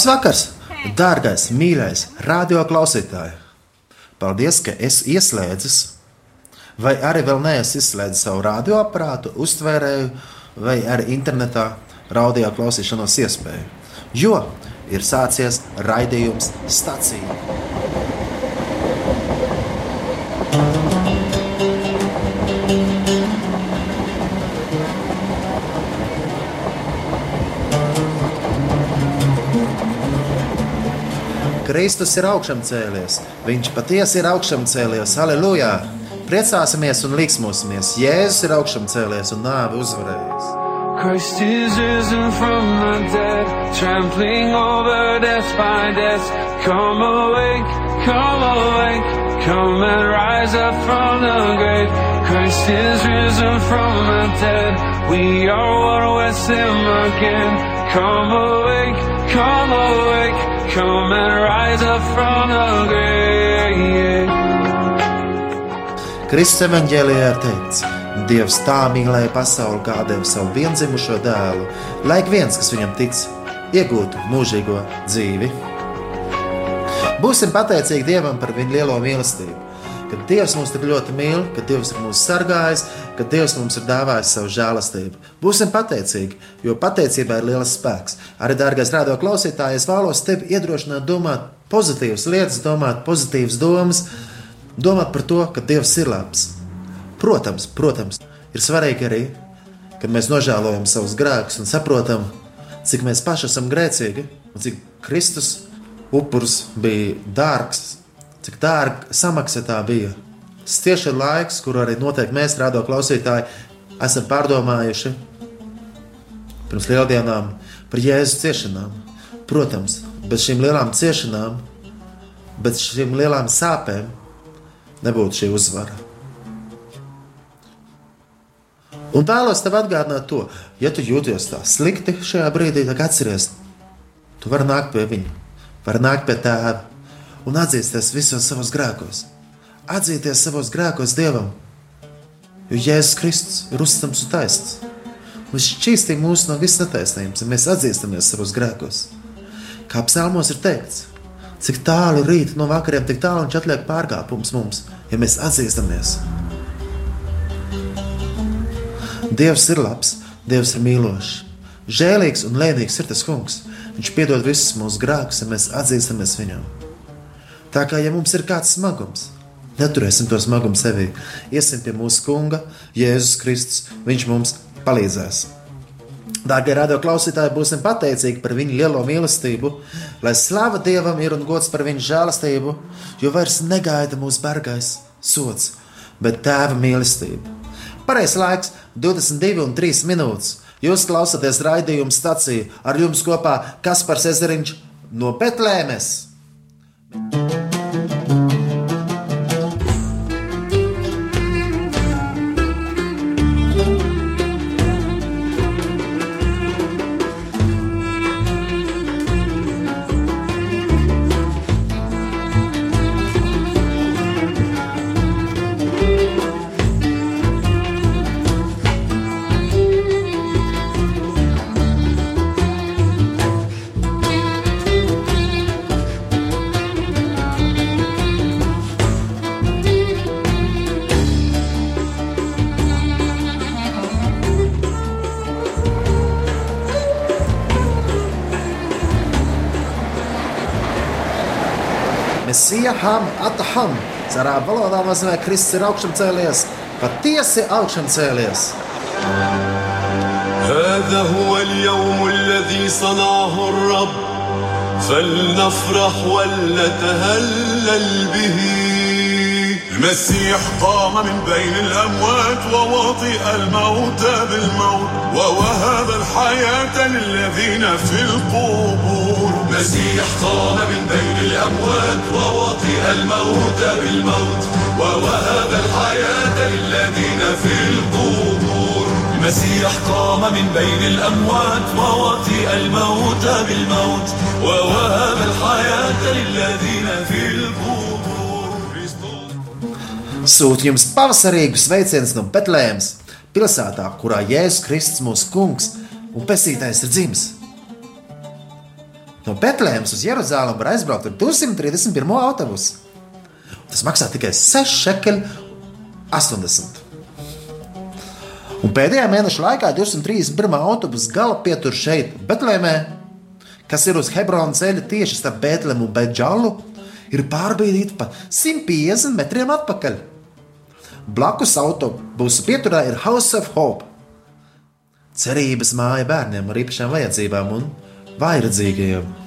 Labs vakars, dārgais, mīļais, radio klausītāj! Paldies, ka esi ieslēdzis, vai arī vēl neesi izslēdzis savu radioaparātu, uztvērēju, vai arī internetā radio klausīšanos iespēju. Jo ir sācies raidījums stacija. Kristus ir augšām cēlies, Viņš patiesi ir augšām cēlies, aleluja! Priecāsimies un liksmosimies, Jēzus ir augšām cēlies un nāvi uzvarējis. Christ is risen from the dead, trampling over death by death. Come awake, come awake, come and rise up from the grave. Christ is risen from the dead, we are one with Him again. Come awake, come awake, come and rise up from the grave. Kristus evanģēlijā ir teikts, Dievs tā mīlēja pasauli, kā deva savu vienzimušo dēlu, lai ik viens, kas viņam tic, iegūtu mūžīgo dzīvi. Būsim pateicīgi Dievam par viņa lielo mīlestību. Kad Dievs mūs tik ļoti mīl, ka Dievs ir mūs sargājis, ka Dievs mums ir dāvājis savu žēlastību. Būsim pateicīgi, jo pateicībā ir liels spēks. Arī, dārgais rādio klausītāj, es vēlos tevi iedrošināt domāt pozitīvas lietas, domāt pozitīvas domas, domāt par to, ka Dievs ir labs. Protams, protams, ir svarīgi arī, kad mēs nožēlojam savus grēkus un saprotam, cik mēs paši esam grēcīgi un cik Kristus upuris bija dārgs, cik dārga samaksa tā bija. Tieši ir laiks, kur arī noteikti mēs, rādo klausītāji, esam pārdomājuši pirms lieldienām par Jēzus ciešanām. Protams, bez šīm lielām ciešanām, bez šīm lielām sāpēm nebūtu šī uzvara. Un vēlos tev atgādināt to, ja tu jūties tā slikti šajā brīdī, tad atceries, tu vari nākt pie viņa, vari nākt pie tēva un atzīsties visos savos grēkos. Atzīties savos grēkos Dievam, jo Jēzus Kristus ir uzticams un taisns. Viņš šķīstī mūs no visas netaisnības, ja mēs atzīstamies savos grēkos. Kā psalmos ir teikts, cik tālu rīt no vakariem, tik tālu viņš atliek pārkāpums mums, ja mēs atzīstamies. Dievs ir labs, Dievs ir mīlošs. Žēlīgs un lēnīgs ir tas kungs. Viņš piedod visus mūsu grēkus, ja mēs atzīstamies viņam. Tā kā ja mums ir kāds smagums, neturēsim to smagumu sevī. Iesim pie mūsu kunga, Jēzus Kristus. Viņš mums palīdzēs. Dārgie radio klausītāji, būsim pateicīgi par viņa lielo mīlestību, lai slava Dievam ir un gods par viņa žēlastību, jo vairs negaida mūsu bargais sots, bet tēva mīlestība. Pareizais laiks 22 un 3 minūtes. Jūs klausāties raidījuma stāciju ar jums kopā Kaspars Ezeriņš no Betlēmes. Mesija Sarā valodā nozīmē, ka Kristus ir augšām cēlies, patiesi augšām cēlies. هذا هو اليوم الذي صنعه الرب. فلنفرح ولنتهلل به. المسيح قام من بين الأموات ووطئ الموت بالموت ووهب الحياة للذين في القبور. المسيح قام من بين الأموات ووطئ الموت بالموت ووهب الحياة للذين في القبور المسيح قام من بين الأموات ووطئ الموت بالموت ووهب الحياة للذين في القبور Sūtu jums pavasarīgu sveicienu no Betlēmas, pilsētā, kurā Jēzus Kristus mūsu kungs un pesītājs ir dzimis. No Betlēmas uz Jeruzalem var aizbraukt ar 231. autobusu. Tas maksā tikai 6 šekeli 80. Un pēdējā mēneša laikā 231. autobusu gala pietur šeit, Betlēmē, kas ir uz Hebronas ceļa tieši starp Betlēmu un Beidžalu, ir pārbīdīta pa 150 metriem atpakaļ. Blakus autobusu pieturā ir House of Hope. Cerības māja bērniem ar īpašām vajadzībām un vairadzīgajiem.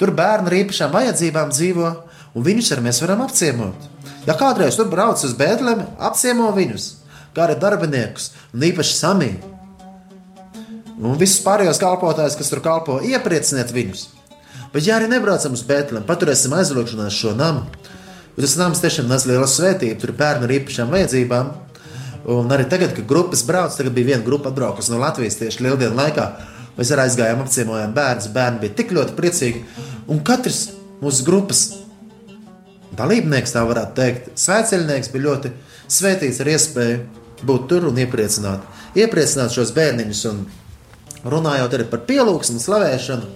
Tur bērni ar īpašām vajadzībām dzīvo, un viņus arī mēs varam apciemot. Ja kādreiz tur brauc uz Bēdelēm, apciemo viņus, kā arī darbiniekus, un īpaši samīju. Un visus pārējos kalpotājus, kas tur kalpo, ieprieciniet viņus. Bet, ja arī nebraucam uz Bēdelēm, paturēsim aizlūgšanā šo namu. Jo tas nams tiešām nes lielu svētību, tur ir bērni ar īpašām vajadzībām. Un arī tagad, kad grupas brauc, tagad bija viena grupa atbraukusi no Latvijas tieši lieldienu laikā. Mēs arī aizgājām, apciemojām bērnus. Bērni bija tik ļoti priecīgi. Un katrs mūsu grupas dalībnieks, tā varētu teikt, svētceļnieks bija ļoti svētīts ar iespēju būt tur un iepriecināt, iepriecināt šos bērniņus. Un runājot arī par pielūgsmu, slavēšanu.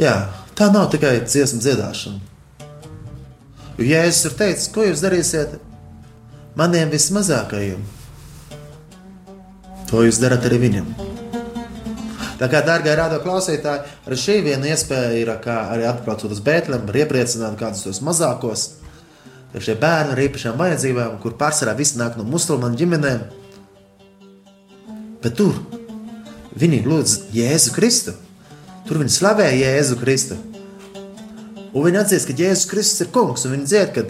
Jā, tā nav tikai dziesmu dziedāšana. Jo Jēzus ir teicis, ko jūs darīsiet maniem vismazākajiem, to jūs darat arī viņam. Tā kā, dārgie rādo klausītāji, arī šī viena iespēja ir, kā arī atbraucot uz Bēntlem, var iepriecināt kādus tos mazākos. Šie bērni ar īpašām vajadzībām, kur pārsvarā visi nāk no musulmaņu ģimenēm, bet tur viņi lūdz Jēzu Kristu. Tur viņi slavē Jēzu Kristu. Un viņi atzīst, ka Jēzus Kristus ir kungs, un viņi dzied, ka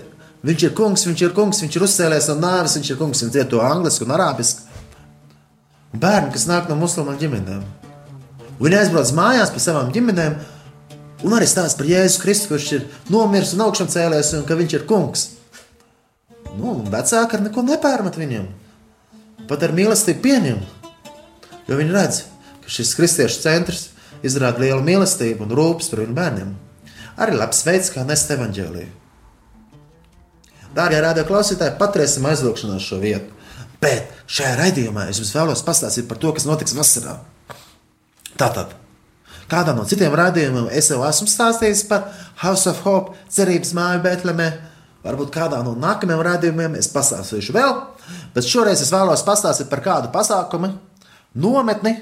viņš ir kungs, viņš ir kungs, viņš ir uzcēlējis no nāves, viņš ir kungs, viņi dzied to angliski un arābiski. Bērni, kas nāk no musulmaņu ģimenēm, viņi aizbrauc mājās pie savām ģimenēm, un arī stāsta par Jēzu Kristu, kurš ir nomiris un augšām cēlēs, un ka viņš ir kungs. Nu, vecāki ar neko nepārmet viņam, pat ar mīlestību pieņem, jo viņi redz, ka šis kristiešu centrs izrāda lielu mīlestību un rūpes par viņu bērniem arī labs veids, kā nest evaņģēlīju. Dārgie radio klausītāji, paturēsim aizlūgšanā šo vietu. Bet šajā raidījumā es jums vēlos pastāstīt par to, kas notiks vasarā. Tātad, kādā no citiem raidījumiem es jau esmu stāstījis par House of Hope, cerības māju Betlemē. Varbūt kādā no nākamajiem raidījumiem es pastāstīšu vēl, bet šoreiz es vēlos pastāstīt par kādu pasākumu, nometni,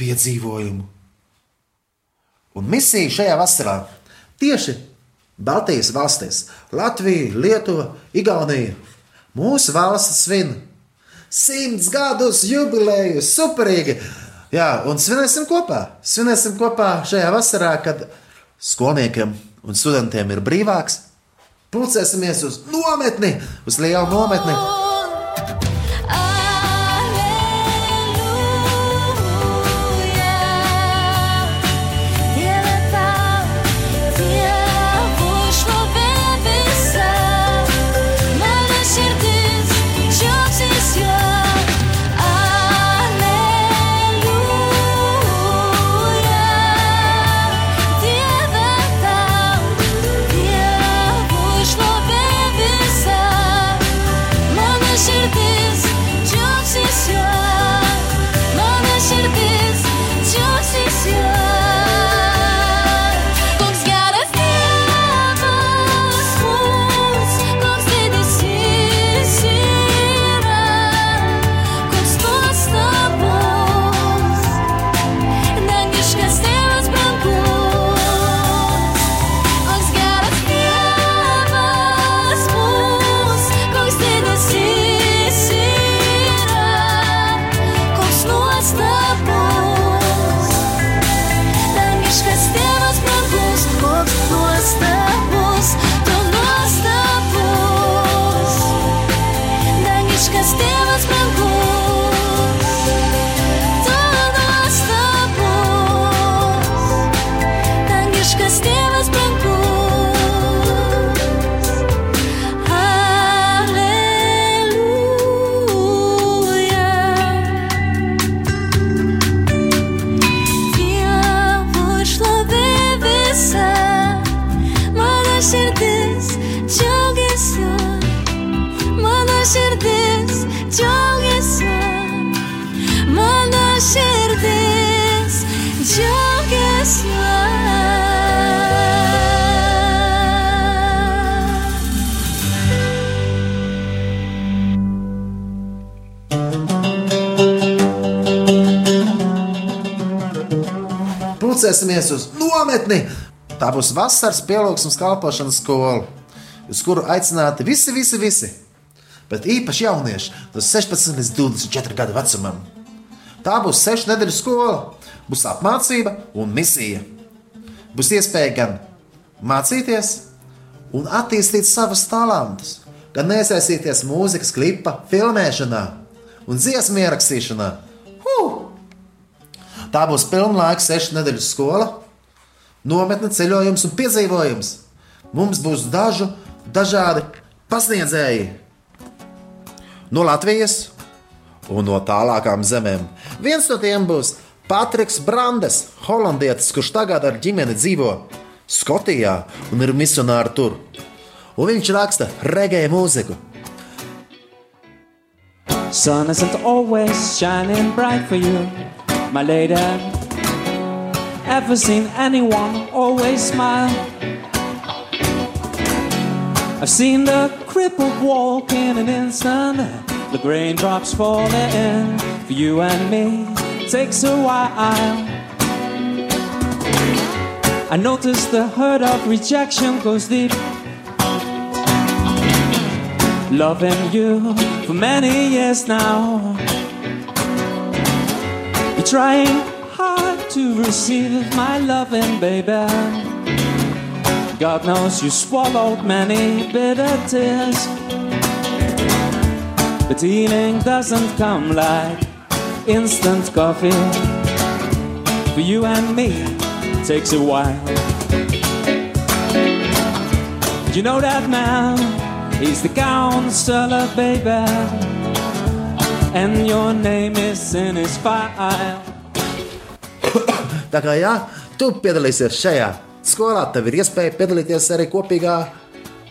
piedzīvojumu. Un misija šajā vasarā Tieši Baltijas valstīs - Latvija, Lietuva, Igaunija. Mūsu valsts svin simts gadus jubileju, superīgi! Jā, un svinēsim kopā. Svinēsim kopā šajā vasarā, kad skolniekiem un studentiem ir brīvāks. Pulcēsimies uz nometni, uz lielu nometni. Pulcēsimies uz nometni. Tā būs vasaras pielūgsmes kalpošanas skola, uz kuru aicināti visi, visi, visi. Bet īpaši jaunieši no 16 līdz 24 gadu vecumam. Tā būs sešu nedēļu skola, būs apmācība un misija. Būs iespēja gan mācīties, un attīstīt savas talantus, gan iesaistīties mūzikas klipa filmēšanā un dziesmu ierakstīšanā. Tā būs pilnlaika sešu nedēļu skola, nometne ceļojums un piedzīvojums. Mums būs dažu dažādi pasniedzēji no Latvijas un no tālākām zemēm. Viens no tiem būs Patriks Brandes, holandietis, kurš tagad ar ģimeni dzīvo Skotijā un ir misionāri tur. Un viņš raksta regēju mūziku. Sun isn't always shining bright for you, my lady. Ever seen anyone always smile? I've seen the crippled walk in an instant, the raindrops falling for you and me. Takes a while. I noticed the hurt of rejection goes deep. Loving you for many years now. Trying hard to receive my loving, baby. God knows you swallowed many bitter tears. But healing doesn't come like instant coffee. For you and me, it takes a while. You know that man, he's the counselor, baby. And your name is in his file. Tā kā jā, tu piedalīsies šajā skolā, tev ir iespēja piedalīties arī kopīgā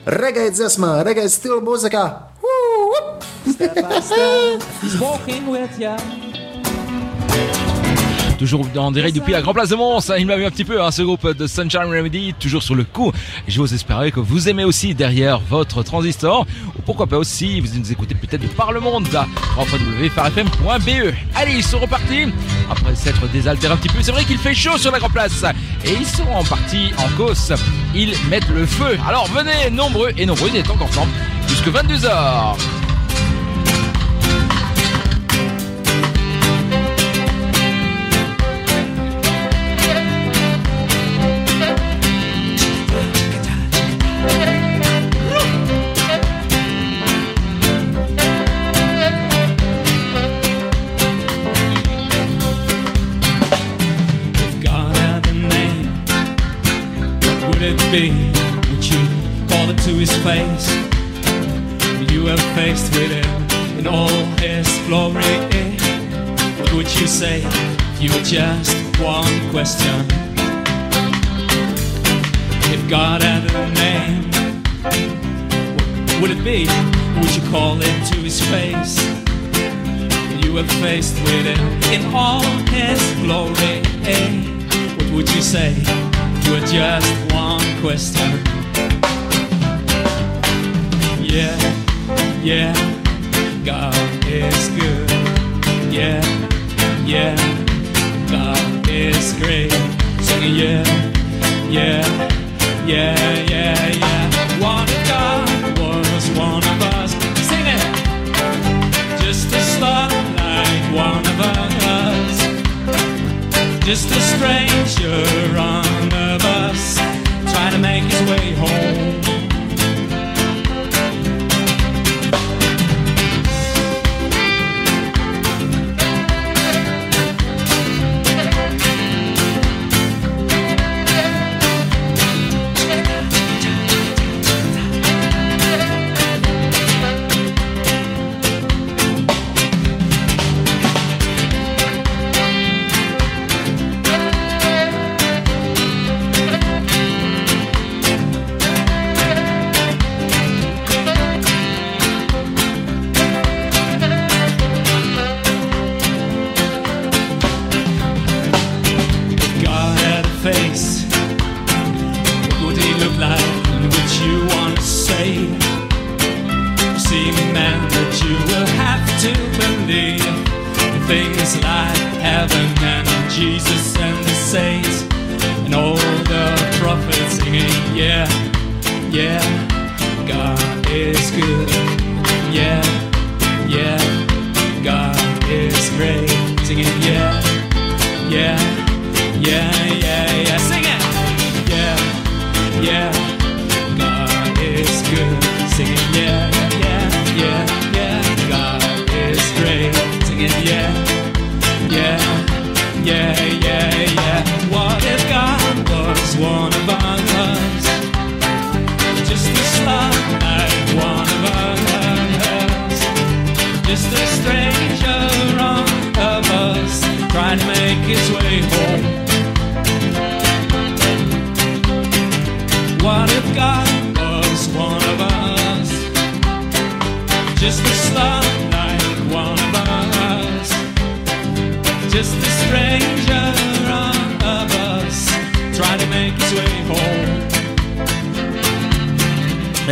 regēļa dziesmā, regēļa stila mūzikā. Step by step, walking with you. Toujours en direct depuis la Grand Place de Mons, hein, il m'a vu un petit peu hein, ce groupe de Sunshine Remedy, toujours sur le coup. Et j'ose espérer que vous aimez aussi derrière votre transistor, ou pourquoi pas aussi, vous nous écoutez peut-être de par le monde, là, www.farfm.be. Allez, ils sont repartis, après s'être désaltérés un petit peu, c'est vrai qu'il fait chaud sur la Grand Place, et ils sont en partie en cause, ils mettent le feu. Alors venez, nombreux et nombreuses, et donc ensemble, jusque 22h. Be? Would you call it to his face? You were faced with him in all his glory. What would you say if you had just one question? If God had a name, what would it be? Would you call it to his face? you were faced with him in all his glory. What would you say to a just one question? Yeah, yeah, God is good. Yeah, yeah, God is great. Singing yeah, yeah, yeah, yeah, yeah. One of God was one of us. Sing it just a slut like one of us, just a stranger on make his way home.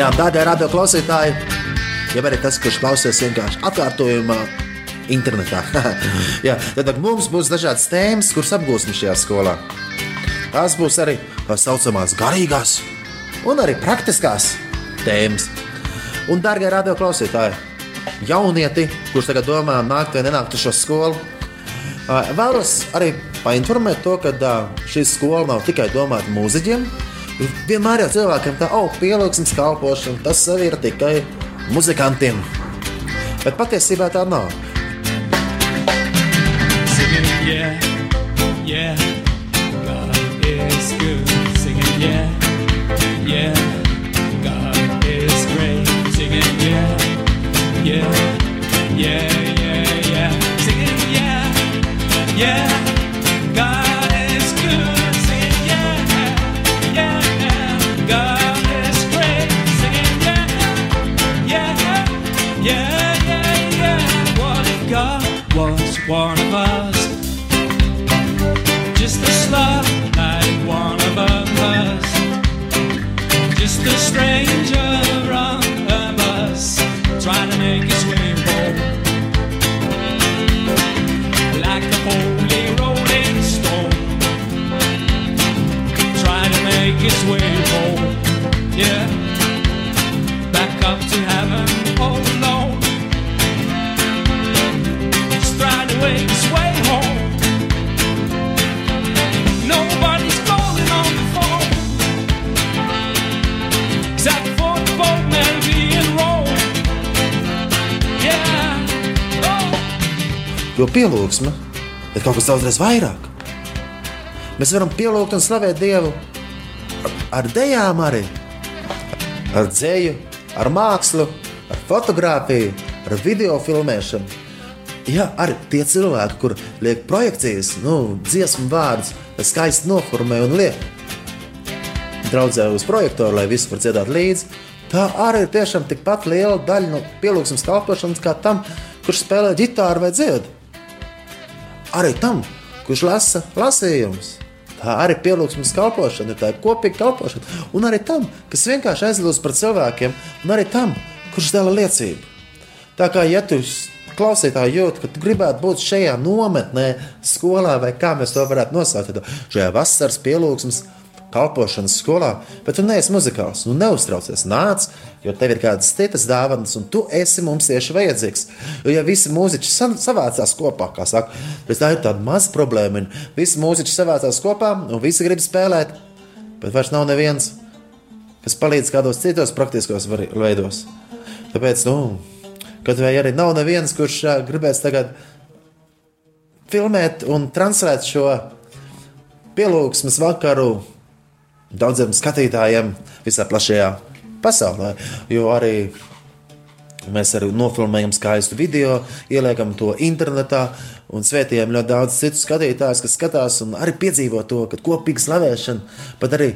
Jā, dārgie radio klausītāji, jau arī tas, kurš klausies vienkārši atkārtojumā, internetā. Jā, tad mums būs dažādas tēmas, kuras apgūsim šajā skolā. Tās būs arī tā saucamās garīgās un arī praktiskās tēmas. Un, dārgie radio klausītāji, jaunieti, kurš tagad domā, nākt vai nenākt uz šo skolu, vēlos arī painformēt to, ka šī skola nav tikai domāta mūziķiem. Vienmēr jau cilvēkiem tā, oh, pielūgsmes kalpošana, tas jau ir tikai muzikantiem. Bet patiesībā tā nav. Pielūgsme ir kaut kas daudzreiz vairāk. Mēs varam pielūgt un slavēt Dievu ar, dejām, arī ar dzēju, ar mākslu, ar fotografiju, ar video filmēšanu. Jā, arī tie cilvēki, kur liek projekcijas, nu, dziesmu vārdus, skaisti noformē un liek. Draudzē uz projektoru, lai visi var dziedāt līdzi. Tā arī ir tiešām tikpat liela daļa no pielūgsmes kalpošanas, kā tam, kurš spēlē ģitāru vai dziedā arī tam, kurš lasa lasījumus. Tā arī pielūgsmes kalpošana, tā ir kopīga kalpošana. Un arī tam, kas vienkārši aizlūdz par cilvēkiem, un arī tam, kurš dala liecību. Tā kā ja tu klausītāji jūt, ka tu gribētu būt šajā nometnē, skolā, vai kā mēs to varētu nosaukt, tad šajā vasaras pielūgsmes kalpošanas skolā, bet tu neesi muzikāls. Nu, neuztraucies, nāc, jo tev ir kādas citas dāvanas, un tu esi mums tieši vajadzīgs. Jo, ja visi mūziķi sa- savācās kopā, kā saka, tad tā ir tāda maza problēma. Visi mūziķi savācās kopā, un visi grib spēlēt, bet vairs nav neviens, kas palīdz kādos citos praktiskos veidos. Tāpēc, nu, kad vai arī nav neviens, kurš gribēs tagad filmēt un translēt šo pielūgsmes vakaru daudziem skatītājiem visā plašajā pasaulē. Jo arī mēs arī nofilmējam skaistu video, ieliekam to internetā un svētījam ļoti daudz citu skatītājus, kas skatās un arī piedzīvo to, ka kopīga slavēšana pat arī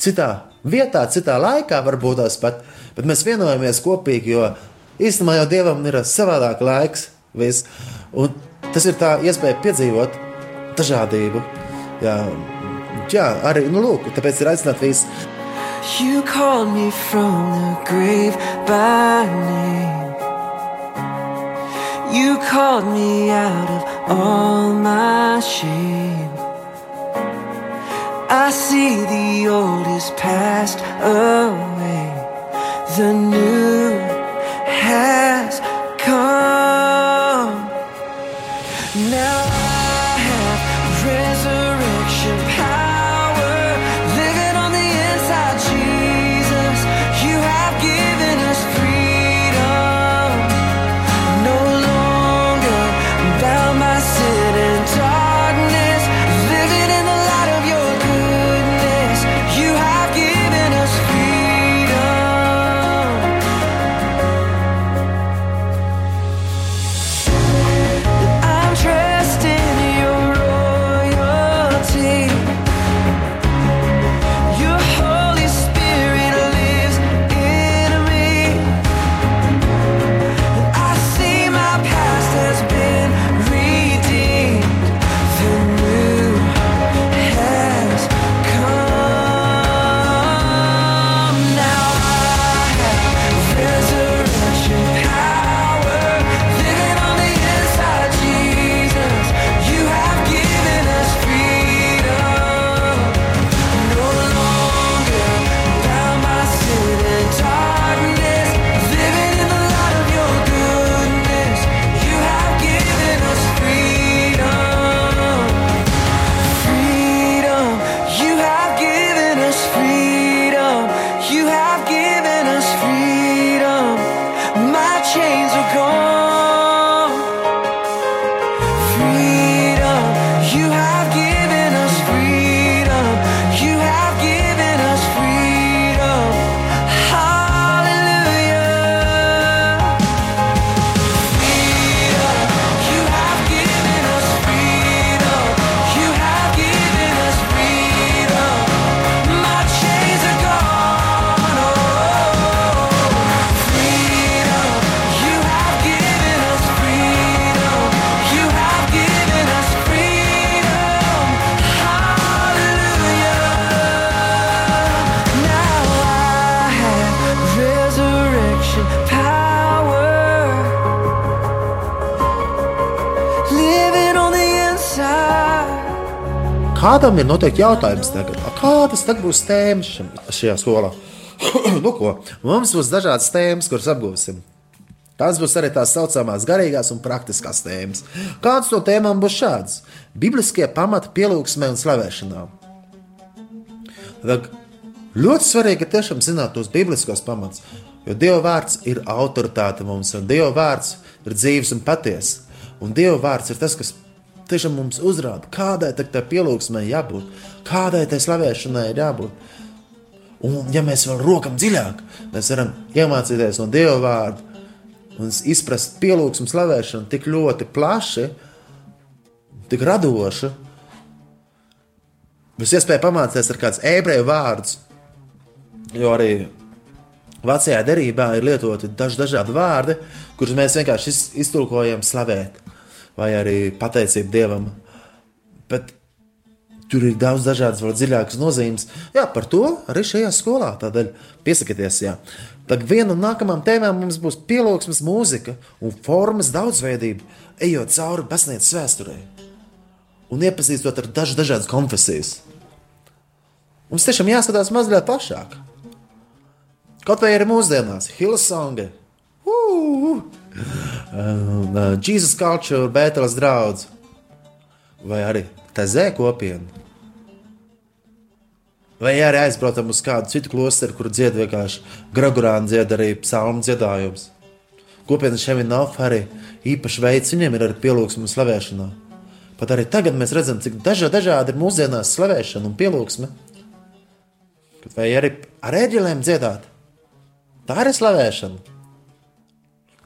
citā vietā, citā laikā varbūt tās pat, bet mēs vienojamies kopīgi, jo īstenībā jau Dievam ir savādāk laiks, viss. un tas ir tā iespēja piedzīvot dažādību. Jā, jā arī, nu lūk, tāpēc ir aicināti visi You called me from the grave by name. You called me out of all my shame. I see the old is passed away, the new has come. Now Kādam ir noteikti jautājums tagad, kādas tad būs tēmas šim, šajā skolā? nu, ko? Mums būs dažādas tēmas, kuras apgūsim. Tās būs arī tās saucamās garīgās un praktiskās tēmas. Kādas no tēmām būs šādas? Bibliskie pamati pielūgsmē un slavēšanā. Tad ļoti svarīgi ir tiešām zināt tos bibliskos pamatus, jo Dieva vārds ir autoritāte mums, un Dieva vārds ir dzīves un patiesa. Un Dieva vārds ir tas, kas tiešām mums uzrāda, kādai tai pielūgsmai jābūt, kādai tai slavēšanai ir jābūt. Un, ja mēs vēl rokam dziļāk, mēs varam iemācīties no Dieva vārda un izprast pielūgsmu slavēšanu tik ļoti plaši, tik radoši. Mums iespēja pamācīties ar kādus ebreju vārdus, jo arī vecajā derībā ir lietoti daži dažādi vārdi, kurus mēs vienkārši iz- iztulkojam slavēt, vai arī pateicību Dievam. Bet tur ir daudz dažādas, vēl dziļākas nozīmes. Jā, par to arī šajā skolā. Tādēļ piesakieties. Jā. Tad viena no nākamajām tēmām mums būs pielūgsmes mūzika un formas daudzveidība, ejot cauri pasniedzes vēsturē un iepazīstot ar dažu dažādas konfesijas. Mums tiešām jāskatās mazliet plašāk. Kaut vai arī mūsdienās, Hilsonga, uh, uh, Jesus Culture, Bēteles draugs, vai arī Tezē kopiena. Vai arī aizbraucam uz kādu citu klosteru, kur dzied vienkārši Gregorāna dzied arī psalmu dziedājums. Kopienas šeit nav arī īpaši veids, viņiem ir arī pielūgsme un slavēšana. Pat arī tagad mēs redzam, cik daža, dažādi ir mūsdienās slavēšana un pielūgsme. Vai arī ar ēģelēm dziedāt? Tā ir slavēšana.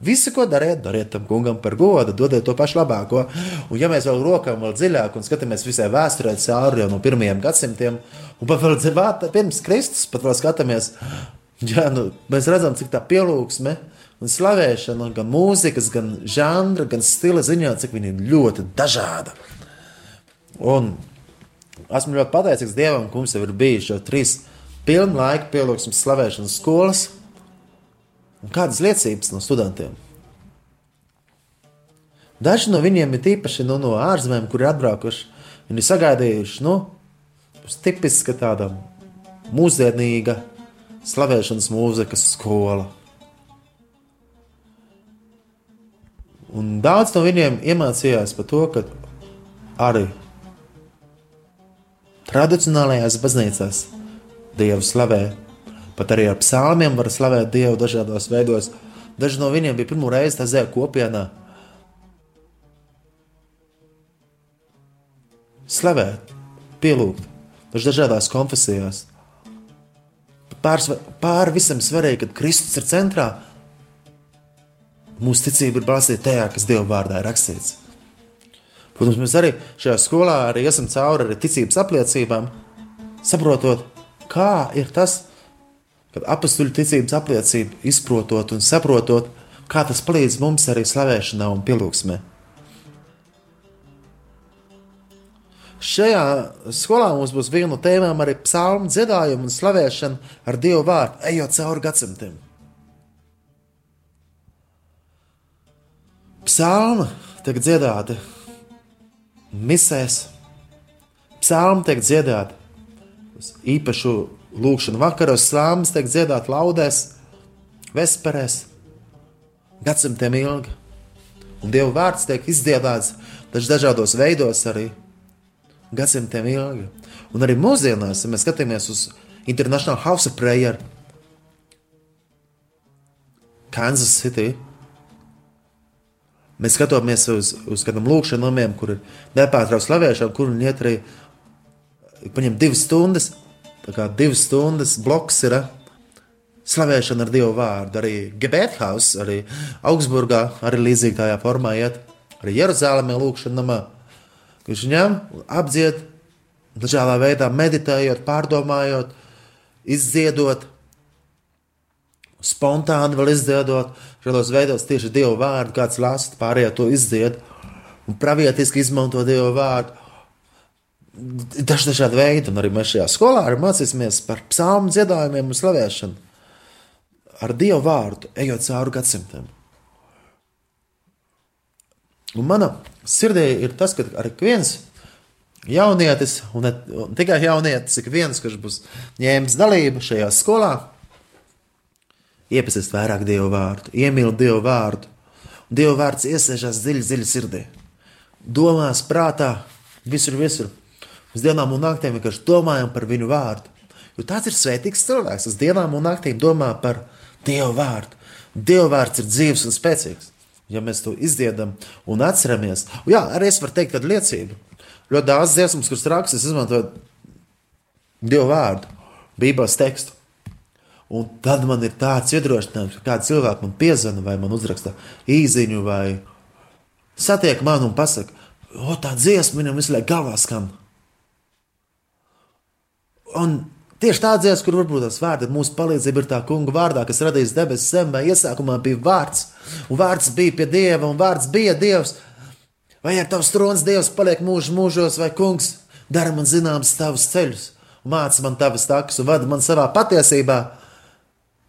Visu, ko dariet, dariet tam kungam par godu, dodiet to pašu labāko. Un, ja mēs vēl rokām vēl dziļāk un skatāmies visai vēsturē cauri jau no pirmajiem gadsimtiem, un pat vēl dzirvāt, pirms Kristus, pat vēl skatāmies, jā, nu, mēs redzam, cik tā pielūgsme un slavēšana, gan mūzikas, gan žanra, gan stila ziņā, cik viņi ir ļoti dažāda. Un esmu ļoti pateicīgs Dievam, ka mums jau ir bijuši jau trīs pilnu laiku pielūgsmes slavēšanas skolas. Un kādas liecības no studentiem? Daži no viņiem ir tīpaši nu, no ārzemēm, kur ir atbraukuši. Viņi ir sagaidījuši nu, būs tipiska tāda mūsdienīga slavēšanas mūzikas skola. Un daudz no viņiem iemācījās par to, ka arī tradicionālajās baznīcās Dievu slavē. Pat arī ar psalmiem var slavēt Dievu dažādos veidos. Daži no viņiem bija pirmo reizi tajā kopienā. Slavēt, pielūgt, daži dažādās konfesijās. Pārs, pāri visam svarīgi, kad Kristus ir centrā, mūsu ticība ir balstīta tajā, kas Dieva vārdā ir rakstīts. Protams, mēs arī šajā skolā arī esam cauri arī ticības apliecībām, saprotot, kā ir tas, kad apakstuļu ticības apliecība izprotot un saprotot, kā tas palīdz mums arī slavēšanā un pielūgsmē. Šajā skolā mums būs viena no tēmām arī psalmu dziedājuma un slavēšana ar Dievu vārdu, ejot cauri gadsimtiem. Psalma tiek dziedāta misēs, psalma tiek dziedāta uz īpašu lūkšanu vakaros, slāmas tiek dziedāta laudēs, vesperēs, gadsimtiem ilgi. Un Dieva vārds tiek izdziedāts dažādos veidos arī gadsimtiem ilgi. Un arī mūsdienās, ja mēs skatāmies uz International House of Prayer, Kansas City, mēs skatāmies uz, uz kādam lūkšanām kur ir nepārtraukta slavēšana, kur viņi iet arī paņem divas stundas. Tā kā divas stundas bloks ir eh, slavēšana ar Dievu vārdu. Arī Gebēthaus, arī Augsburgā, arī līdzīgi tādā formā iet. Arī Jeruzalemē lūkšana namā. Viņš ņem, apdzied, dažādā veidā meditējot, pārdomājot, izdziedot, spontāni vēl izdziedot, šādos veidos tieši Dieva vārdu, kāds lasa, pārējie to izdzied, un pravietiski izmanto Dieva vārdu. Daži dažādi veidi, un arī mēs šajā skolā mācīsimies par psalmu dziedājumiem un slavēšanu. Ar Dievu vārdu, ejot cauri gadsimtiem. Un mana sirdī ir tas, ka arī viens jaunietis, un ne un tikai jaunietis, ik viens, kurš būs ņēmis dalību šajā skolā, iepazīst vairāk Dievu vārdu, iemīl Dievu vārdu. Dieva vārds iesēžās dziļi, dziļi sirdī. Domās, prātā, visur, visur. Uz dienām un naktīm vienkārši domājam par viņu vārdu. Jo tāds ir svētīgs cilvēks. Uz dienām un naktīm domā par Dievu vārdu. Dieva vārds ir dzīves un spēcīgs. Ja mēs to izdziedam un atceramies, un jā, arī es varu teikt, kāda liecība. Ļoti daudz dziesmas, kuras rakstas, izmantojot Dievu vārdu, Bībeles tekstu. Un tad man ir tāds iedrošinājums, ka kāds cilvēks man piezvana vai man uzraksta īsiņu, vai satiek mani un pasakā, o, tā dziesma viņam visu laiku galvā skan. Un tieši tā dziesma, kur varbūt tās vārdi mūsu palīdzība ir tā kunga vārdā, kas radīs debesis zemē. Iesākumā bija vārds, un vārds bija pie dieva, un vārds bija dievs. Vai ar tavs trons dievs paliek mūžu mūžos, vai kungs dara man zināms tavus ceļus, māca man tavas takas, un vada man savā patiesībā.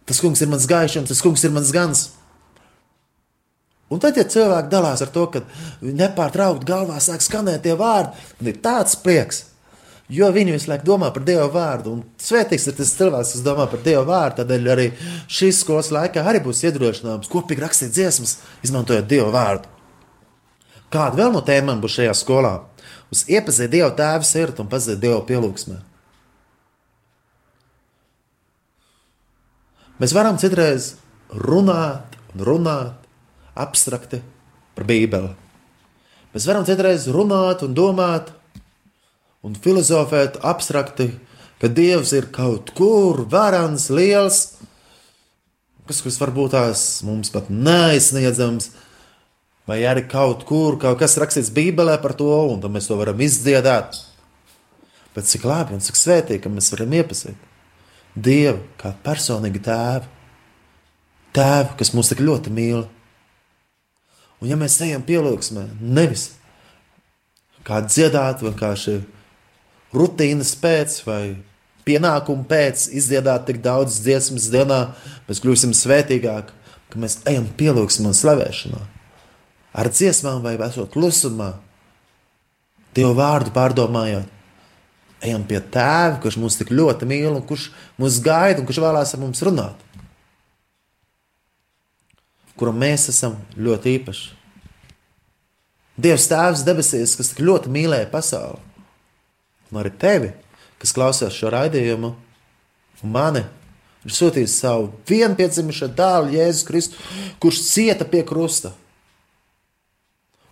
Tas kungs ir mans gaišs, tas kungs ir mans gans. Un tad, ja cilvēki dalās ar to, ka nepārtraukti galvā sāk skanēt tie vārdi, tad ir tāds prieks. Jo viņi visu laiku domā par Dieva vārdu. Un svētīgs ir tas cilvēks, kas domā par Dieva vārdu. Tādēļ arī šīs skolas laikā arī būs iedrošinājums kopīgi rakstīt dziesmas, izmantojot Dieva vārdu. Kāda vēl no tēmām būs šajā skolā? Uz iepazīt Dieva tēva sirdi un pazīt Dieva pielūgsmē. Mēs varam citreiz runāt un runāt abstrakti par Bībeli. Mēs varam citreiz runāt un domāt un filozofēt abstrakti, ka Dievs ir kaut kur varans, liels, kas, kas varbūt tās mums pat neaizsniedzams, vai arī kaut kur kaut kas rakstīts Bībelē par to, un tad mēs to varam izdziedāt. Bet cik labi un cik svētīgi, ka mēs varam iepazīt Dievu kā personīgu tēvu, tēvu, kas mūs tik ļoti mīl. Un ja mēs ejam pielūgsmē, nevis kā dziedāt, vienkārši rutīnas pēc vai pienākumu pēc izdziedāt tik daudz dziesmas dienā, mēs kļūsim svētīgāki, ka mēs ejam pielūgsmā un slavēšanā. Ar dziesmām vai esot klusumā, Dievu vārdu pārdomājot, ejam pie tēva, kurš mūs tik ļoti mīl un kurš mūs gaida un kurš vēlās ar mums runāt. Kuram mēs esam ļoti īpaši. Dievs Tēvs debesīs, kas tik ļoti mīlēja pasauli, un arī tevi, kas klausās šo raidījumu, un mani, ir sūtījis savu vienpiedzimušo dēlu, Jēzus Kristu, kurš cieta pie krusta.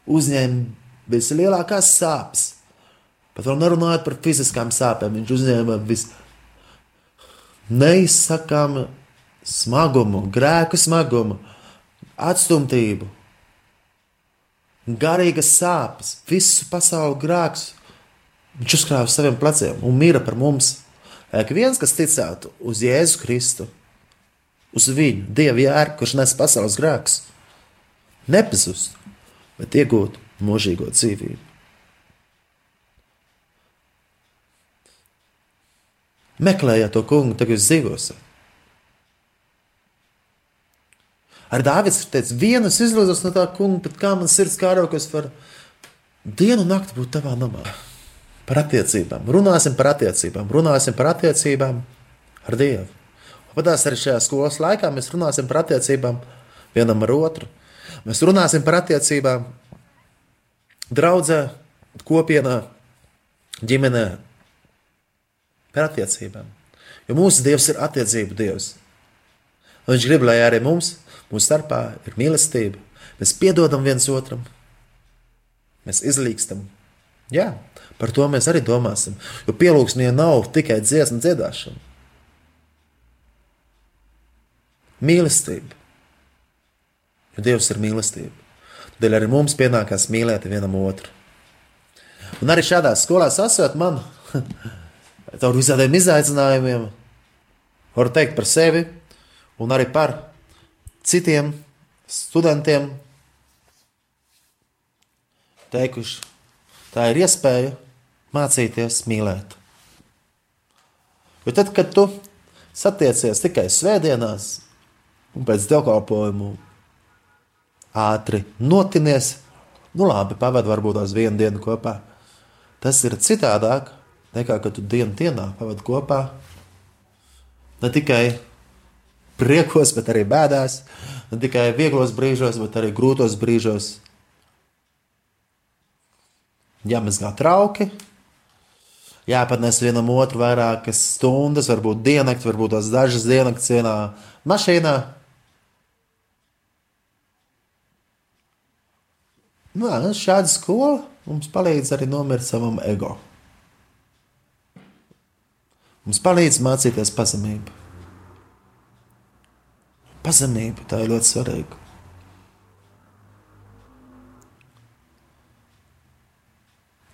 Uzņēma vislielākās sāpes, pat vēl nerunājot par fiziskām sāpēm, viņš uzņēma vis neizsakāmu smagumu, grēku smagumu, atstumtību, garīgas sāpes, visu pasaules grēkus. Viņš uzkrāja uz saviem pleciem un mira par mums. Ik viens, kas ticētu uz Jēzu Kristu, uz viņu, Dieva jēru, kurš nes pasaules grēkus, nepazust, bet iegūt mūžīgo dzīvību. Meklējiet to kungu, tagad jūs dzīvosiet. Ar Dārvids ir teicis, vienas izlozos no tā kunga, bet kā man sirds kāro, ka es varu dienu un nakti būt tavā namā. Par attiecībām. Runāsim par attiecībām. Runāsim par attiecībām ar Dievu. Padās arī šajā skolas laikā mēs runāsim par attiecībām vienam ar otru. Mēs runāsim par attiecībām draudzē, kopienā, ģimenē, par attiecībām. Jo mūsu Dievs ir attiecību Dievs. Viņš grib, lai arī mums Mūsu starpā ir mīlestība. Mēs piedodam viens otram, mēs izlīkstam. Jā, par to mēs arī domāsim. Jo pielūgsmē nav tikai dziesmu dziedāšana. Mīlestība. Jo Dievs ir mīlestība. Tādēļ arī mums pienākās mīlēt vienam otru. Un arī šādās skolās esot man caur visādiem izaicinājumiem, varu teikt par sevi un arī par citiem studentiem teikuši, tā ir iespēja mācīties mīlēt. Jo tad, kad tu satiecies tikai svētdienās, un pēc dievkalpojumu ātri notinies, nu labi, pavadi varbūt tās vienu dienu kopā. Tas ir citādāk nekā, kad tu dienu dienā pavadi kopā. Ne tikai priekos, bet arī bēdās, ne tikai vieglos brīžos, bet arī grūtos brīžos. Jāmazgā trauki, jāpadnes vienam otru vairākas stundas, varbūt diennakti, varbūt tās dažas diennakts vienā mašīnā. Nu, šāda skola mums palīdz arī nomirt savam ego. Mums palīdz mācīties pazemību. Pazemība tā ir ļoti svarīga.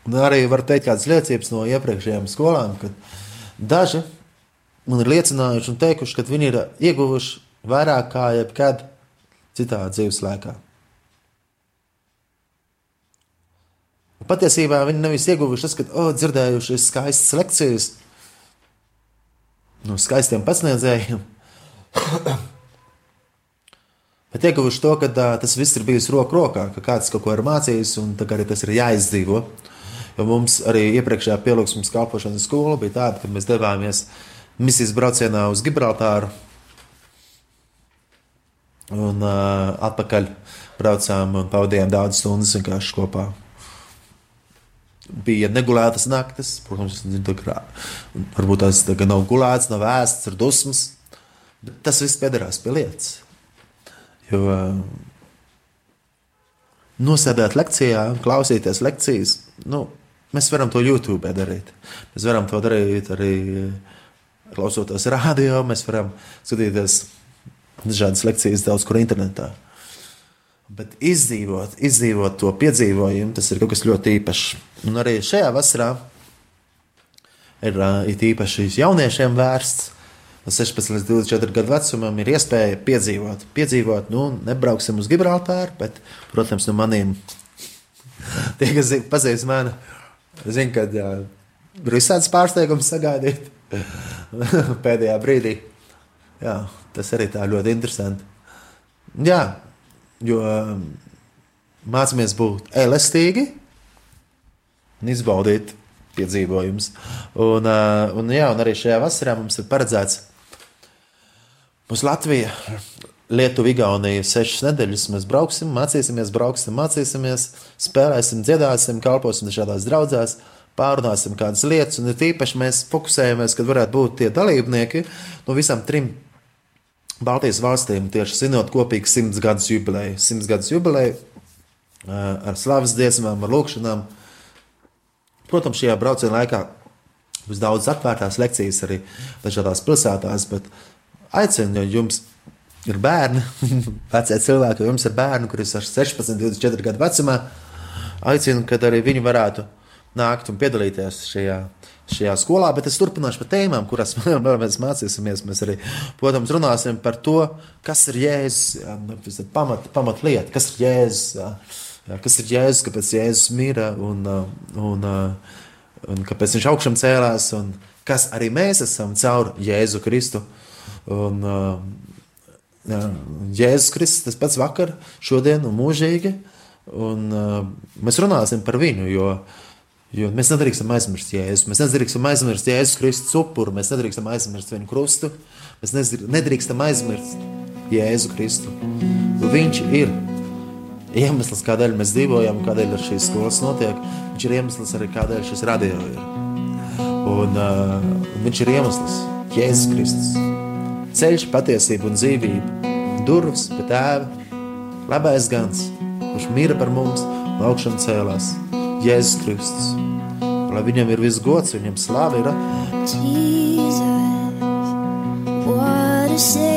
Un arī var teikt kādas liecības no iepriekšējām skolām, kad daži man ir liecinājuši un teikuši, ka viņi ir ieguvuši vairāk kā jebkad citā dzīves laikā. Patiesībā viņi nevis ieguvuši tas, ka oh, dzirdējuši skaistas lekcijas no skaistiem pasniedzējiem, Bet ieguvuši to, ka tā, tas viss ir bijis roku rokā, ka kāds kaut ko ir mācījis, un arī tas ir jāizdzīvo. Jo mums arī iepriekšējā pielūgsmes kalpošanas skola bija tāda, ka mēs devāmies misijas braucienā uz Gibraltāru. Un uh, atpakaļ braucām un pavadījām daudzas stundas vienkārši kopā. Bija negulētas naktis, protams, kā, varbūt tas nav gulēts, nav ēsts, ir dusmas, bet tas viss piedarās pie lietas. Jo nosēdēt lekcijā, klausīties lekcijas, nu, mēs varam to YouTube darīt. Mēs varam to darīt arī klausoties radio, mēs varam skatīties dažādas lekcijas daudz kur internetā. Bet izdzīvot, izdzīvot to piedzīvojumu, tas ir kaut kas ļoti īpašs. Un arī šajā vasarā ir it īpaši jauniešiem vērsts no 16 līdz 24 gadu vecumam ir iespēja piedzīvot. Piedzīvot, nu, nebrauksim uz Gibraltāru, bet, protams, no maniem tie, kas pazīst mani, zina, ka uh, ir visādas pārsteigums sagaidīt pēdējā brīdī. Jā, tas arī tā ļoti interesanti. Jā, jo mācāmies būt elastīgi un izbaudīt piedzīvojums. Un, uh, un, jā, un arī šajā vasarā mums ir paredzēts Mums Latvija, Lietuva, Igaunija, sešas nedēļas mēs brauksim, mācīsimies, brauksim, mācīsimies, spēlēsim, dziedāsim, kalposim dažādās draudzēs, pārunāsim kādas lietas. Un ir tīpaši mēs fokusējamies, kad varētu būt tie dalībnieki no visām trim Baltijas valstīm, tieši svinot kopīgi simts gadus jubileju. Simts gadus jubileju ar slavas dziesmām, ar lūkšanām. Protams, šajā brauciena laikā būs daudz atvērtās lekcijas arī dažādās pilsētās, bet aicinu, jums ir bērni, vecie cilvēki, jums ir bērni, kuriem ir 16, 24 gadu vecumā, aicinu, kad arī viņi varētu nākt un piedalīties šajā, šajā skolā. Bet es turpināšu par tēmām, kuras vēl mēs mācīsimies. Mēs arī, protams, runāsim par to, kas ir jēzus, nu, pamat, pamat lieta, kas ir jēzus. Kas ir Jēzus, kāpēc Jēzus mira un, un, un kāpēc viņš augšām cēlās, un kas arī mēs esam caur Jēzu Kristu. Uh, Un, jā, Jēzus Kristus tas pats vakar, šodien un mūžīgi. Un, mēs runāsim par viņu, jo, jo mēs nedrīkstam aizmirst Jēzu. Mēs nedrīkstam aizmirst Jēzus Kristus upuru, mēs nedrīkstam aizmirst viņu krustu, mēs nedrīkstam aizmirst Jēzu Kristu. Viņš ir iemesls, kādēļ mēs dzīvojam, kādēļ šīs skolas notiek. Viņš ir iemesls arī, kādēļ šis radio ir. Un, uh, viņš ir iemesls, Jēzus Kristus ceļš, patiesība un dzīvība, durvis pie tēva, labais gans, kurš mīra par mums un augšām cēlās, Jēzus Kristus. Lai viņam ir viss gods, viņam slāva ir. Jesus, what a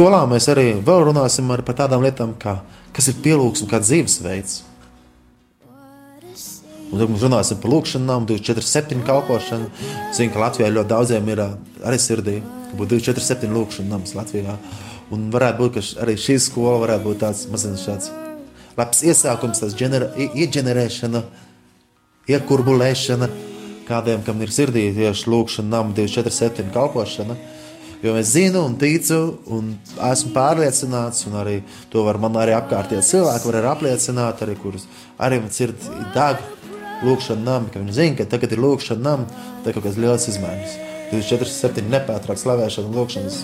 Skolā mēs arī runāsim arī par tādām lietām, kā, kas ir pielūgsme, kā dzīvesveids. Un tad mēs runāsim par lūkšanām, 24-7 kalpošanu. Zinu, ka Latvijā ļoti daudziem ir arī sirdī, ka būtu 24-7 lūkšanas Latvijā. Un varētu būt, ka arī šī skola varētu būt tāds mazliet šāds labs iesākums, i- ieģenerēšana, iekurbulēšana kādiem, kam ir sirdī tieši lūkšana, nama 24-7 kalpošana. Jo es zinu un ticu, un esmu pārliecināts, un arī to var man arī apkārtējie cilvēki var arī apliecināt, arī kurus arī man sirds ir deg lūkšana nama, ka viņi zina, ka tagad ir lūkšana nama, tā kaut kādas lielas izmaiņas. 24-7 nepārtrāk slavēšana un lūkšanas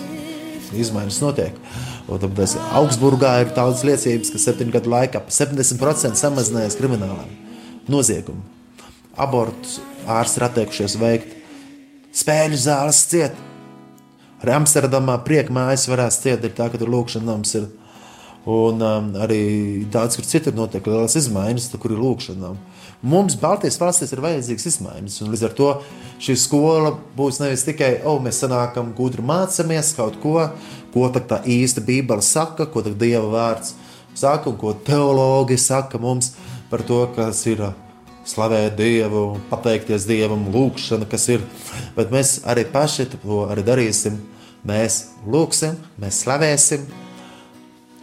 izmaiņas notiek. Un tāpēc Augsburgā ir tādas liecības, ka septiņu gadu laikā pa 70% samazinājies kriminālā nozieguma. Abortus ārsti ir atteikušies veikt, spēļu zāles ciet. Arī Amsterdamā prieka mājas varēs ciet, ir tā, ka tur lūkšana nams ir. Un um, arī daudz kur citur notiek lielas izmaiņas, tur, ir lūkšana. Mums Baltijas valstīs ir vajadzīgas izmaiņas, un līdz ar to šī skola būs nevis tikai, oh, mēs sanākam, gudri mācāmies kaut ko, ko tā, īsta Bībele saka, ko Dieva vārds saka, un ko teologi saka mums par to, kas ir slavēt Dievu, pateikties Dievam, lūkšana, kas ir. Bet mēs arī paši to arī darīsim. Mēs lūksim, mēs slavēsim,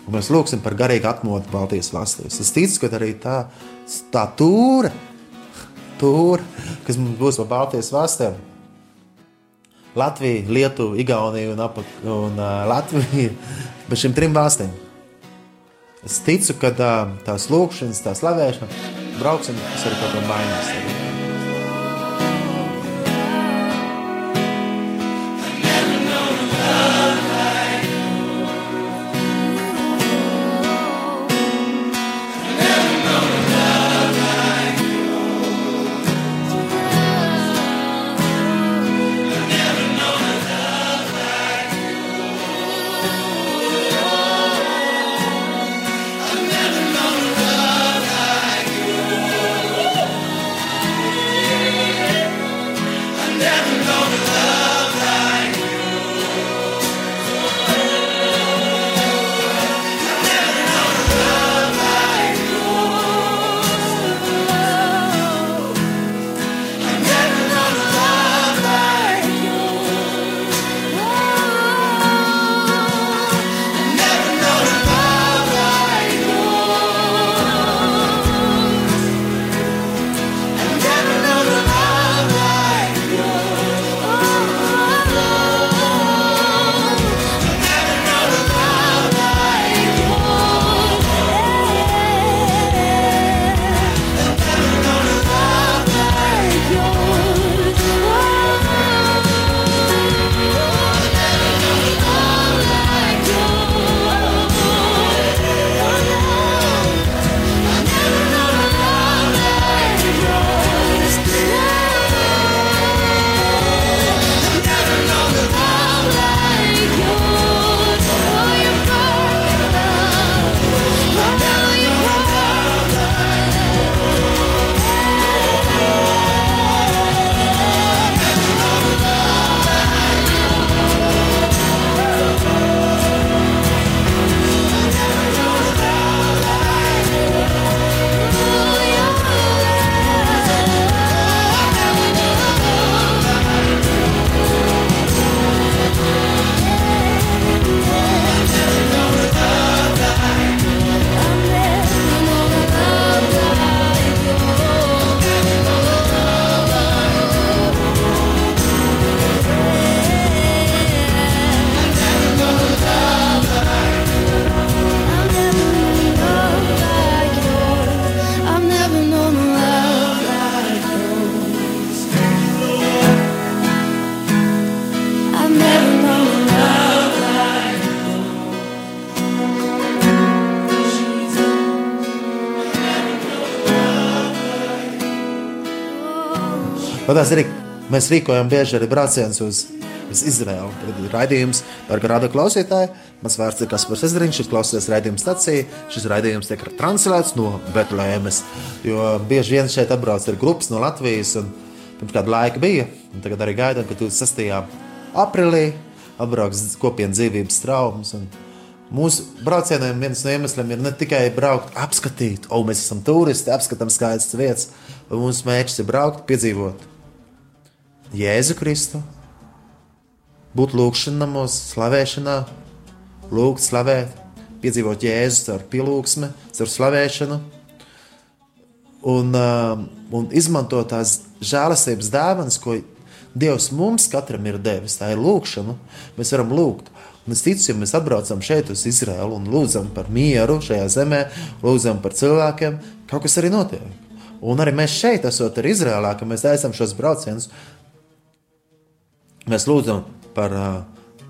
un mēs lūksim par garīgu atmodu Baltijas valstīs. Es ticu, ka arī tā, tā tūra, tūra, kas mums būs no Baltijas valstīm, Latvija, Lietuva, Igaunija un, apak, un uh, Latvija, bez šīm trim valstīm. Es ticu, ka tā, tās lūkšanas, tā slavēšana, brauksim, tas arī kaut ko mainīs. Arī. Arī mēs rīkojam bieži arī braucienus uz, uz Izraēlu. Tad ir raidījums par kādu klausītāju. Mans vārds ir Kaspars Ezriņš, šis klausies raidījuma stacija. Šis raidījums tiek translēts no Betlēmes, jo bieži vien šeit atbrauc ir grupas no Latvijas, pirms kāda laika bija, un tagad arī gaidām, ka 26. aprīlī atbrauks kopienas dzīvības traumas. Mūsu braucieniem viens no iemesliem ir ne tikai braukt, apskatīt, o, mēs esam turisti, apskatām skaistas vietas, bet mūsu mērķis ir braukt, piedzīvot Jēzu Kristu, būt lūgšanās, slavēšanā, lūgt, slavēt, piedzīvot Jēzu ar pielūgsmi, ar slavēšanu un, uh, un izmantot tās žēlastības dāvanas, ko Dievs mums katram ir devis. Tā ir lūkšana. Mēs varam lūgt. Un es ticu, ja mēs atbraucam šeit uz Izraēlu un lūdzam par mieru šajā zemē, lūdzam par cilvēkiem, kaut kas arī notiek. Un arī mēs šeit, esot ar Izrēlā, ka mēs aizsam šos braucienus, mēs lūdzam par,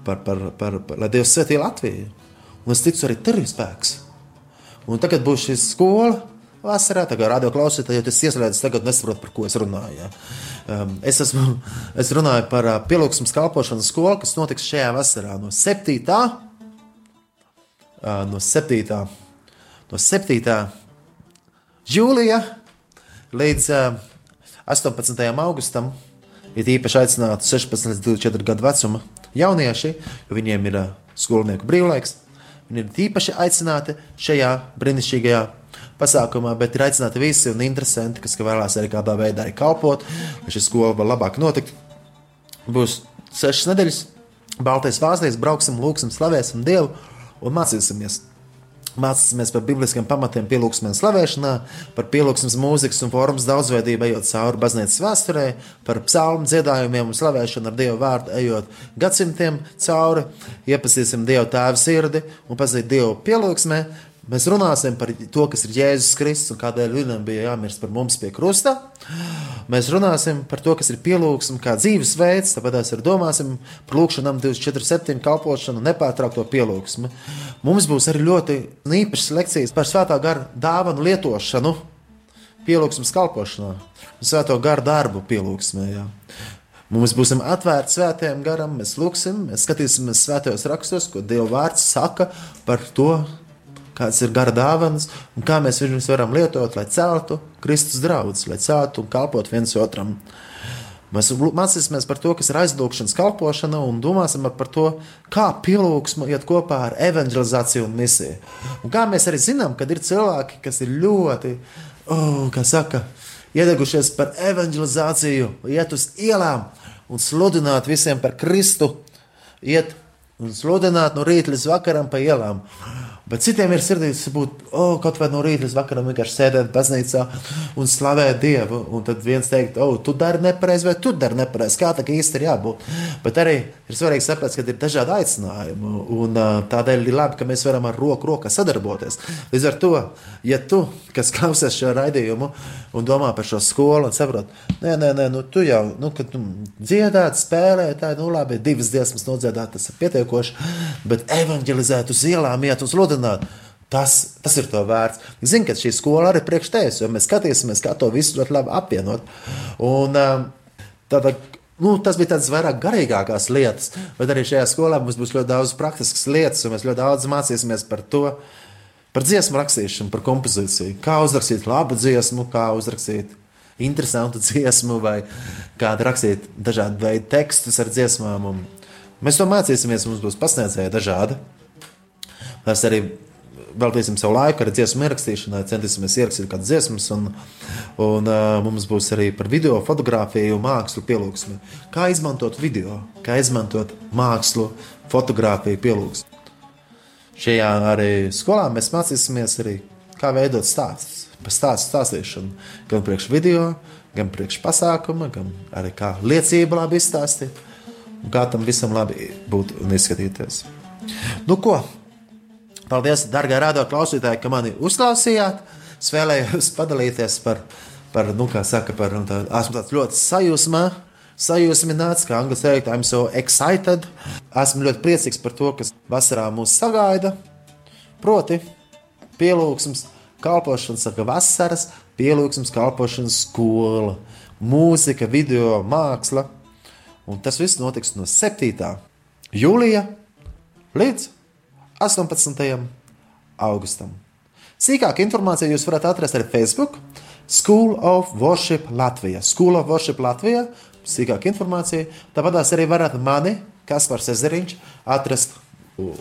par, par, par, par lai Dievs svētī Latviju. Un es ticu, arī tur ir spēks. Un tagad būs šī skola vasarā, tagad radio klausītāji, jo tas ieslēdzas, tagad nesaprot, par ko es runāju. Ja. Um, es, esmu, es runāju par uh, pielūgsmes kalpošanas skolu, kas notiks šajā vasarā no 7. Uh, no 7. No 7. jūlija līdz uh, 18. augustam ir īpaši aicināti 16 līdz 24 gadu vecuma jaunieši, jo viņiem ir uh, skolnieku brīvlaiks. Viņi ir īpaši aicināti šajā brīnišķīgajā pasākumā, bet ir aicināti visi un interesanti, kas vēlās arī kādā veidā arī kalpot, lai šī skola var labāk notikt. Būs sešas nedēļas, Baltais vāzlīs, brauksim, lūgsim, slavēsim Dievu un mācīsimies. Mācīsimies par bibliskiem pamatiem, pielūgsmē un slavēšanā, par pielūgsmes mūzikas un formas daudzveidību, ejot cauri baznīcas vēsturē, par psalmu dziedājumiem un slavēšanu ar Dieva vārdu, ejot gadsimtiem cauri, iepazīsim Dieva tēva sirdi un pazīt Dievu pielūgsmē, Mēs runāsim par to, kas ir Jēzus Kristus un kādēļ viņam bija jāmirst par mums pie krusta. Mēs runāsim par to, kas ir pielūgsme, kā dzīvesveids, tāpēc arī domāsim par lūgšanām 24-7 kalpošanu, nepārtraukto pielūgsmi. Mums būs arī ļoti īpašas lekcijas par svētā gara dāvanu lietošanu pielūgsmes kalpošanā, svēto garu darbu pielūgsmē. Jā. Mums būsim atvērti svētajam garam, mēs lūgsim, mēs skatīsimies svētajos rakstos, ko Dieva vārds saka par to, kādas ir gara dāvanas un kā mēs viņus varam lietot, lai celtu Kristus draugus, lai celtu un kalpotu viens otram. Mēs mācīsimies par to, kas ir aizlūgšanas kalpošana, un domāsim par to, kā pielūgsme iet kopā ar evanģelizāciju un misiju. Un kā mēs arī zinām, ka ir cilvēki, kas ir ļoti, oh, kā saka, iedegušies par evanģelizāciju, iet uz ielām un sludināt visiem par Kristu, iet un sludināt no rīta līdz vakaram pa ielām. Bet citiem ir sirdīs būt oh, kaut vai no rīta līdz vakaram vienkārši sēdēt baznīcā un slavēt Dievu. Un tad viens teikt, oh, tu dari nepareizi, vai tu dari nepareizi. Kā tā īsti ir jābūt. Bet arī ir svarīgi saprast, ka ir dažādi aicinājumi. Un tādēļ ir labi, ka mēs varam ar roku rokā sadarboties. Līdz ar to, ja tu, kas klausies šo raidījumu un domā par šo skolu un saprot, nē, nē, nē, nu, tu jau, nu, kad tu dziedāt, spēlēt, tā, nu, labi, divas dziesmas nodziedāt, tas ir pietiekoši, bet evanģelizēt uz ielām, iet uz lodām sludināt. Tas, tas ir to vērts. Zinu, ka šī skola arī priekš tevis, jo mēs skatīsimies, kā to visu ļoti labi apvienot. Un, um, tāda, nu, tas bija tāds vairāk garīgākās lietas, bet arī šajā skolā mums būs ļoti daudz praktiskas lietas, un mēs ļoti daudz mācīsimies par to, par dziesmu rakstīšanu, par kompozīciju. Kā uzrakstīt labu dziesmu, kā uzrakstīt interesantu dziesmu, vai kā rakstīt dažādu veidu tekstus ar dziesmām. Un mēs to mācīsimies, mums būs pasniedzēji dažādi. Mēs arī veltīsim savu laiku arī dziesmu ierakstīšanai, centīsimies ierakstīt kādas dziesmas, un, un uh, mums būs arī par video, fotografiju, mākslu pielūgsmi. Kā izmantot video, kā izmantot mākslu, fotografiju, pielūgsmi. Šajā arī skolā mēs mācīsimies arī, kā veidot stāstus, par stāstu stāstīšanu, gan priekš video, gan priekš pasākuma, gan arī kā liecību labi izstāstīt, un kā tam visam labi būt un izskatīties. Nu ko, Paldies, darbie radio klausītāji, ka mani uzklausījāt. Es vēlējos padalīties par, par nu, kā saka, par, tā, esmu tāds ļoti sajūsmā. Sajūsmināts, kā angļu teikt, I'm so excited. Esmu ļoti priecīgs par to, kas vasarā mūs sagaida. Proti, pielūgsmes, kalpošanas, saka, vasaras, pielūgsmes, kalpošanas skola, mūzika, video, māksla. Un tas viss notiks no 7. jūlija līdz 18. augustam. Sīkāku informāciju jūs varat atrast arī Facebook School of Worship Latvija. School of Worship Latvija. Sīkāka informācija. Tāpat arī varat mani, Kaspars Ezeriņš, atrast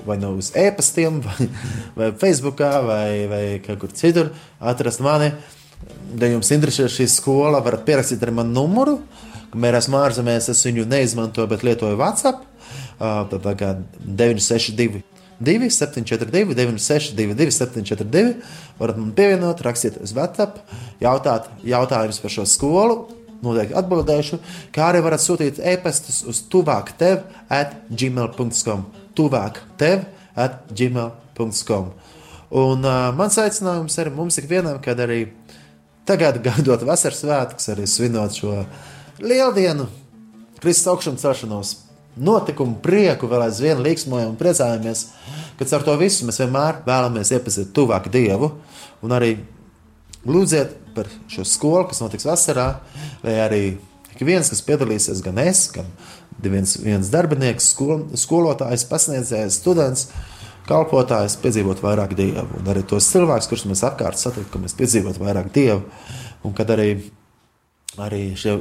vai nu uz e-pastiem, vai, vai Facebookā, vai, vai kur citur. Atrast mani. Ja jums interesē šī skola, varat pierakstīt arī manu numuru. Kamēr esmu ārzemēs, es viņu neizmantoju, bet lietoju WhatsApp. Tā kā 962. 2742, 962, 742. varat man pievienot, rakstiet uz WhatsApp, jautāt jautājumus par šo skolu. Noteikti atbildēšu, kā arī varat sūtīt e-pastus uz tuvāk tev at gmail.com. Tuvāk tev at gmail.com. Un uh, mans aicinājums arī mums ikvienam, kad arī tagad gaidot vasaras svētkus, arī svinot šo lieldienu, Kristus augšanu celšanos notikumu, prieku, vēl aizvien līksmojam un priecājamies, ka ar to visu mēs vienmēr vēlamies iepazīt tuvāk Dievu un arī lūdziet par šo skolu, kas notiks vasarā, lai arī ik viens, kas piedalīsies, gan es, gan viens, viens darbinieks, skol, skolotājs, pasniedzējs, students, kalpotājs piedzīvot vairāk Dievu. Un arī tos cilvēkus, kurus mēs apkārt satiekam, ka mēs piedzīvot vairāk Dievu. Un kad arī, arī šie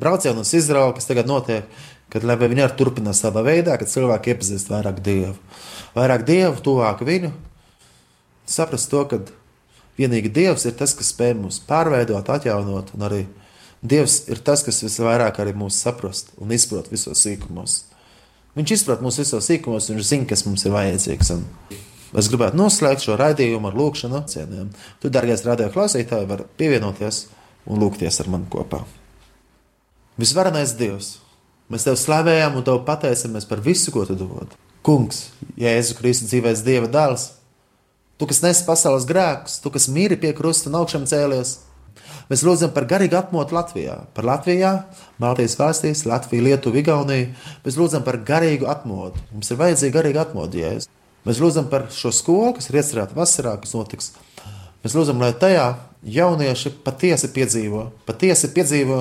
braucieni uz Izraelu, kas tagad notiek, Kad viņi arī turpinās savā veidā, kad cilvēki iepazīst vairāk dievu, vairāk dievu, tuvāk viņu, saprast to, ka vienīgi dievs ir tas, kas spēj mūs pārveidot, atjaunot, un arī dievs ir tas, kas visvairāk arī mūs saprast un izprot visos sīkumos. Viņš izprot mūsu visos sīkumos, viņš zina, kas mums ir vajadzīgs. Un es gribētu noslēgt šo raidījumu ar lūkšanu cieniem. Tu, dārgais radio klausītāji, vari pievienoties un lūgties ar mani kopā. Visvarenais Dievs! Mēs tev slavējam un tev pateicamies par visu, ko tu dod. Kungs, Jēzu Kristu dzīvēs Dieva dēls, tu, kas nes pasaules grēkus, tu, kas mīri pie krusta un augšām cēlies. Mēs lūdzam par garīgu atmodu Latvijā, par Latvijā, Baltijas valstīs, Latviju, Lietuvu, Igauniju. Mēs lūdzam par garīgu atmodu. Mums ir vajadzīga garīga atmodu, Jēzus. Mēs lūdzam par šo skolu, kas ir iecerēta vasarā, kas notiks. Mēs lūdzam, lai tajā jaunieši patiesi piedzīvo, patiesi piedzīvo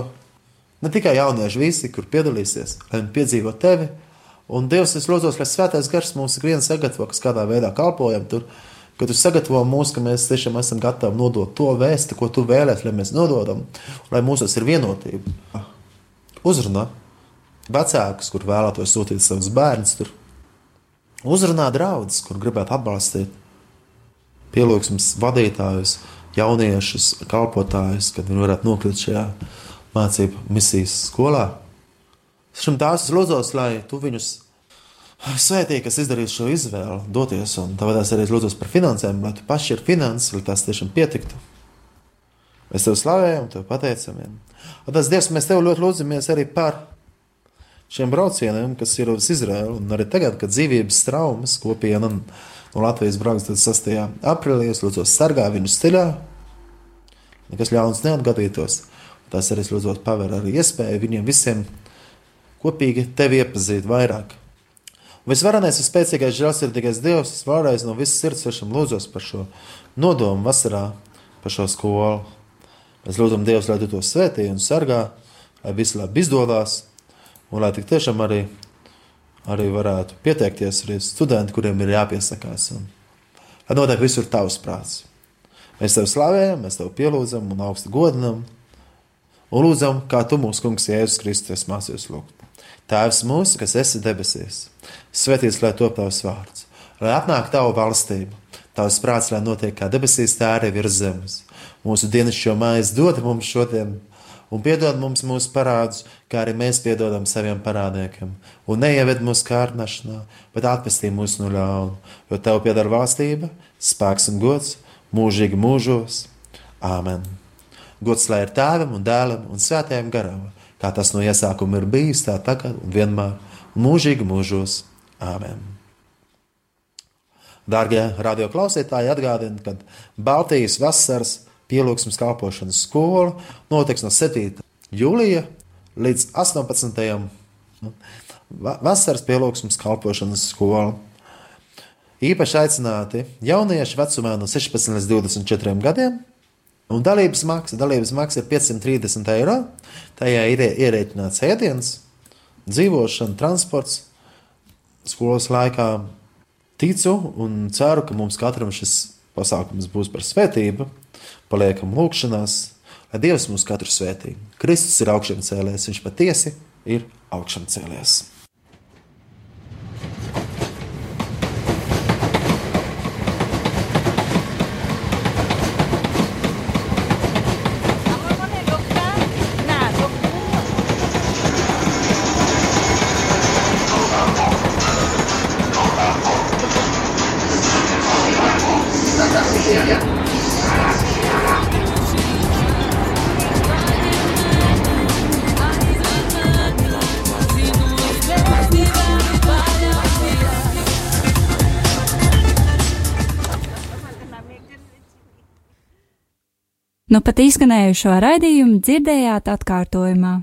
Ne tikai jaunieši, visi, kur piedalīsies, lai viņi piedzīvo tevi. Un Dievs, es lūdzu, lai Svētais Gars mums ikvienu sagatavo, kas kādā veidā kalpojam tur, ka tu sagatavo mūs, ka mēs tiešām esam gatavi nodot to vēstu, ko tu vēlēsies, lai mēs nododam, lai mūsos ir vienotība. Uzrunā vecākus, kur vēlētos sūtīt savus bērnus tur. Uzrunā draugus, kur gribētu atbalstīt pielūgsmes vadītājus, jauniešus, kalpotājus, kad viņi varētu nokļūt šajā mācību misijas skolā. Šim tās lūdzos, lai tu viņus svētī, kas izdarīs šo izvēli, doties, un tāpēc arī lūdzos par finansēm, lai tu paši ir finanses, lai tās tiešām pietiktu. Mēs tev slavējam, tev pateicam. Un tas Dievs, mēs tev ļoti lūdzamies arī par šiem braucieniem, kas ir uz Izraēlu, un arī tagad, kad dzīvības traumas kopiena no Latvijas brauks 6. aprīlī, es lūdzos sargā viņus ceļā, nekas ļauns neatgadītos. Tas arī lūdzot paver arī iespēju viņiem visiem kopīgi tevi iepazīt vairāk. Visvarenais un spēcīgais žēlsirdīgais Dievs, es vēlreiz no visas sirds tiešām lūdzos par šo nodomu vasarā, par šo skolu. Mēs lūdzam Dievu, lai tu to svētī un sargā, lai viss labi izdodas, un lai tik tiešām arī, arī varētu pieteikties arī studenti, kuriem ir jāpiesakās. Un, lai notiek visur tavs prāts. Mēs tevi slavējam, mēs tevi pielūdzam un augstu godinam un lūdzam, kā tu mūsu kungs Jēzus Kristus mācīs lūgt. Tēvs mūsu, kas esi debesīs, svētīts lai top tavs vārds, lai atnāk tavu valstību, tavs prāts, lai notiek kā debesīs, tā arī virs zemes. Mūsu dienas šo mājas dod mums šodien, un piedod mums mūsu parādus, kā arī mēs piedodam saviem parādniekiem. Un neieved mūsu kārnašanā, bet atpestī mūs no ļauna, jo tev pieder valstība, spēks un gods mūžīgi mūžos. Āmen! Gods lai ir tēvam un dēlam un svētajam garam, kā tas no iesākuma ir bijis, tā tagad un vienmēr, un mūžīgi mūžos. Āmen! Dārgie radio klausītāji, atgādinu, ka Baltijas vasaras pielūgsmes kalpošanas skola notiks no 7. jūlija līdz 18. vasaras pielūgsmes kalpošanas skola. Īpaši aicināti jaunieši vecumā no 16 līdz 24 gadiem, Un dalības maksa, dalības maksa ir 530 eiro. Tajā ir ierēķināts ēdiens, dzīvošana, transports skolas laikā. ticu un ceru, ka mums katram šis pasākums būs par svētību. Paliekam lūgšanās, lai Dievs mūs katru svētī. Kristus ir augšām cēlēs, viņš patiesi ir augšām cēlēs. Nu pat izskanējušo raidījumu dzirdējāt atkārtojumā.